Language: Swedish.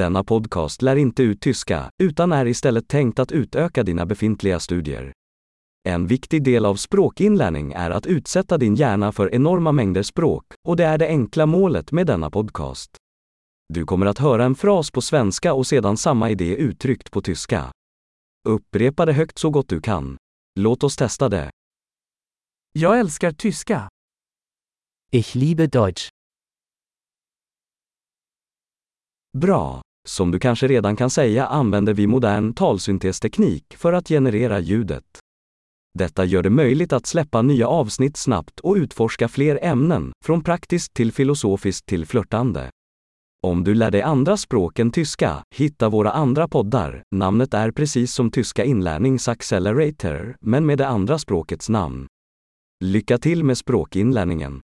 Denna podcast lär inte ut tyska, utan är istället tänkt att utöka dina befintliga studier. En viktig del av språkinlärning är att utsätta din hjärna för enorma mängder språk, och det är det enkla målet med denna podcast. Du kommer att höra en fras på svenska och sedan samma idé uttryckt på tyska. Upprepa det högt så gott du kan. Låt oss testa det. Jag älskar tyska. Ich liebe Deutsch. Bra! Som du kanske redan kan säga använder vi modern talsyntesteknik för att generera ljudet. Detta gör det möjligt att släppa nya avsnitt snabbt och utforska fler ämnen, från praktiskt till filosofiskt till flörtande. Om du lär dig andra språk än tyska, hitta våra andra poddar. Namnet är precis som tyska inlärningsaccelerator, men med det andra språkets namn. Lycka till med språkinlärningen!